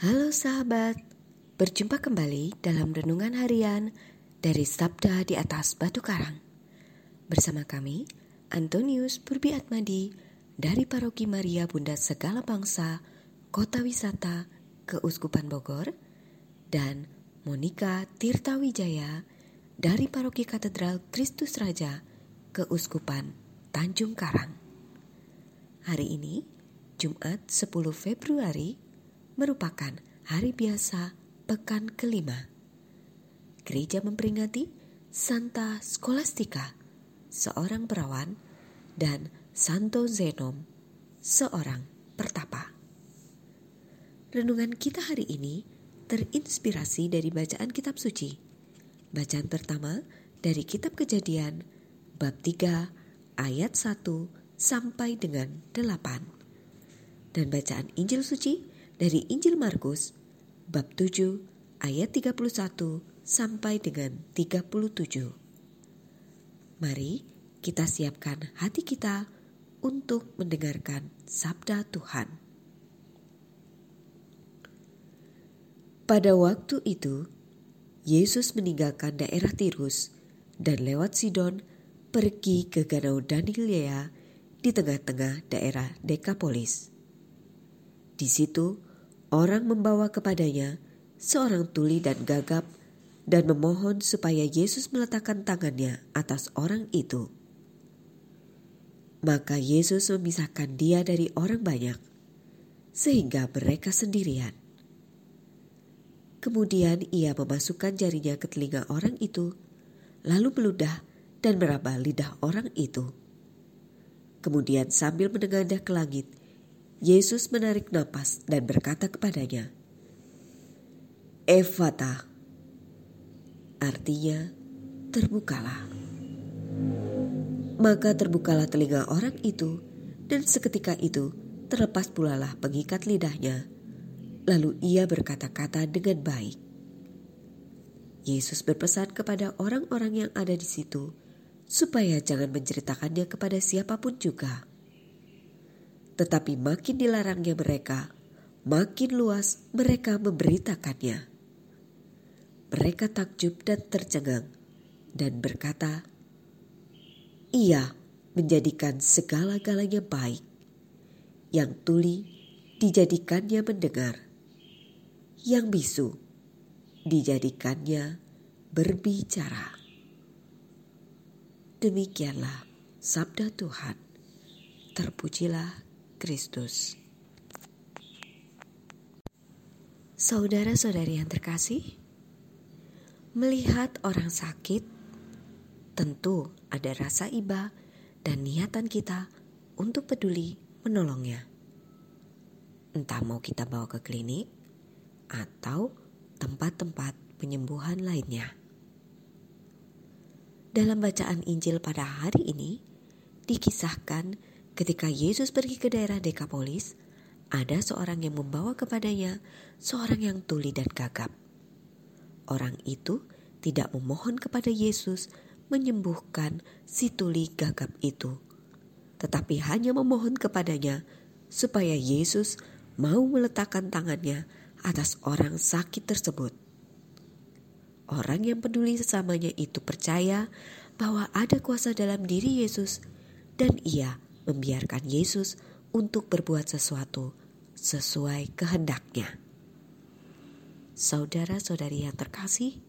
Halo sahabat, berjumpa kembali dalam renungan harian dari Sabda di atas Batu Karang. Bersama kami, Antonius Purbi Atmadi dari Paroki Maria Bunda Segala Bangsa, Kota Wisata, Keuskupan Bogor, dan Monika Tirta Wijaya dari Paroki Katedral Kristus Raja, Keuskupan Tanjung Karang. Hari ini, Jumat 10 Februari merupakan hari biasa pekan kelima. Gereja memperingati Santa Scholastica, seorang perawan, dan Santo Zenom, seorang pertapa. Renungan kita hari ini terinspirasi dari bacaan kitab suci. Bacaan pertama dari kitab kejadian bab 3 ayat 1 sampai dengan 8. Dan bacaan Injil suci dari Injil Markus bab 7 ayat 31 sampai dengan 37. Mari kita siapkan hati kita untuk mendengarkan sabda Tuhan. Pada waktu itu, Yesus meninggalkan daerah Tirus dan lewat Sidon pergi ke Danau Danilea di tengah-tengah daerah Dekapolis. Di situ, orang membawa kepadanya seorang tuli dan gagap dan memohon supaya Yesus meletakkan tangannya atas orang itu. Maka Yesus memisahkan dia dari orang banyak, sehingga mereka sendirian. Kemudian ia memasukkan jarinya ke telinga orang itu, lalu meludah dan meraba lidah orang itu. Kemudian sambil menengadah ke langit, Yesus menarik napas dan berkata kepadanya, Evata, artinya terbukalah. Maka terbukalah telinga orang itu, dan seketika itu terlepas pula lah pengikat lidahnya. Lalu ia berkata-kata dengan baik. Yesus berpesan kepada orang-orang yang ada di situ, supaya jangan menceritakannya kepada siapa pun juga tetapi makin dilarangnya mereka, makin luas mereka memberitakannya. Mereka takjub dan tercengang dan berkata, Ia menjadikan segala-galanya baik, yang tuli dijadikannya mendengar, yang bisu dijadikannya berbicara. Demikianlah sabda Tuhan. Terpujilah Kristus. Saudara-saudari yang terkasih, melihat orang sakit, tentu ada rasa iba dan niatan kita untuk peduli menolongnya. Entah mau kita bawa ke klinik atau tempat-tempat penyembuhan lainnya. Dalam bacaan Injil pada hari ini, dikisahkan Ketika Yesus pergi ke daerah Dekapolis, ada seorang yang membawa kepadanya seorang yang tuli dan gagap. Orang itu tidak memohon kepada Yesus menyembuhkan si tuli gagap itu, tetapi hanya memohon kepadanya supaya Yesus mau meletakkan tangannya atas orang sakit tersebut. Orang yang peduli sesamanya itu percaya bahwa ada kuasa dalam diri Yesus, dan ia membiarkan Yesus untuk berbuat sesuatu sesuai kehendaknya. Saudara-saudari yang terkasih,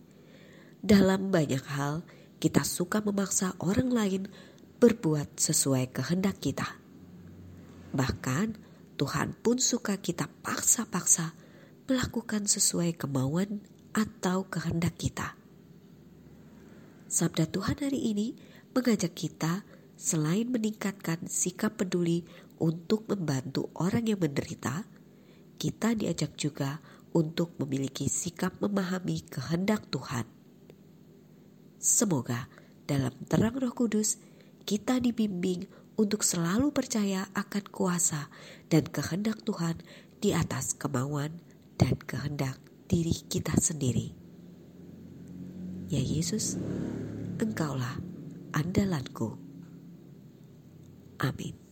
dalam banyak hal kita suka memaksa orang lain berbuat sesuai kehendak kita. Bahkan Tuhan pun suka kita paksa-paksa melakukan sesuai kemauan atau kehendak kita. Sabda Tuhan hari ini mengajak kita selain meningkatkan sikap peduli untuk membantu orang yang menderita, kita diajak juga untuk memiliki sikap memahami kehendak Tuhan. Semoga dalam terang Roh Kudus kita dibimbing untuk selalu percaya akan kuasa dan kehendak Tuhan di atas kemauan dan kehendak diri kita sendiri. Ya Yesus, Engkaulah andalanku. Amin.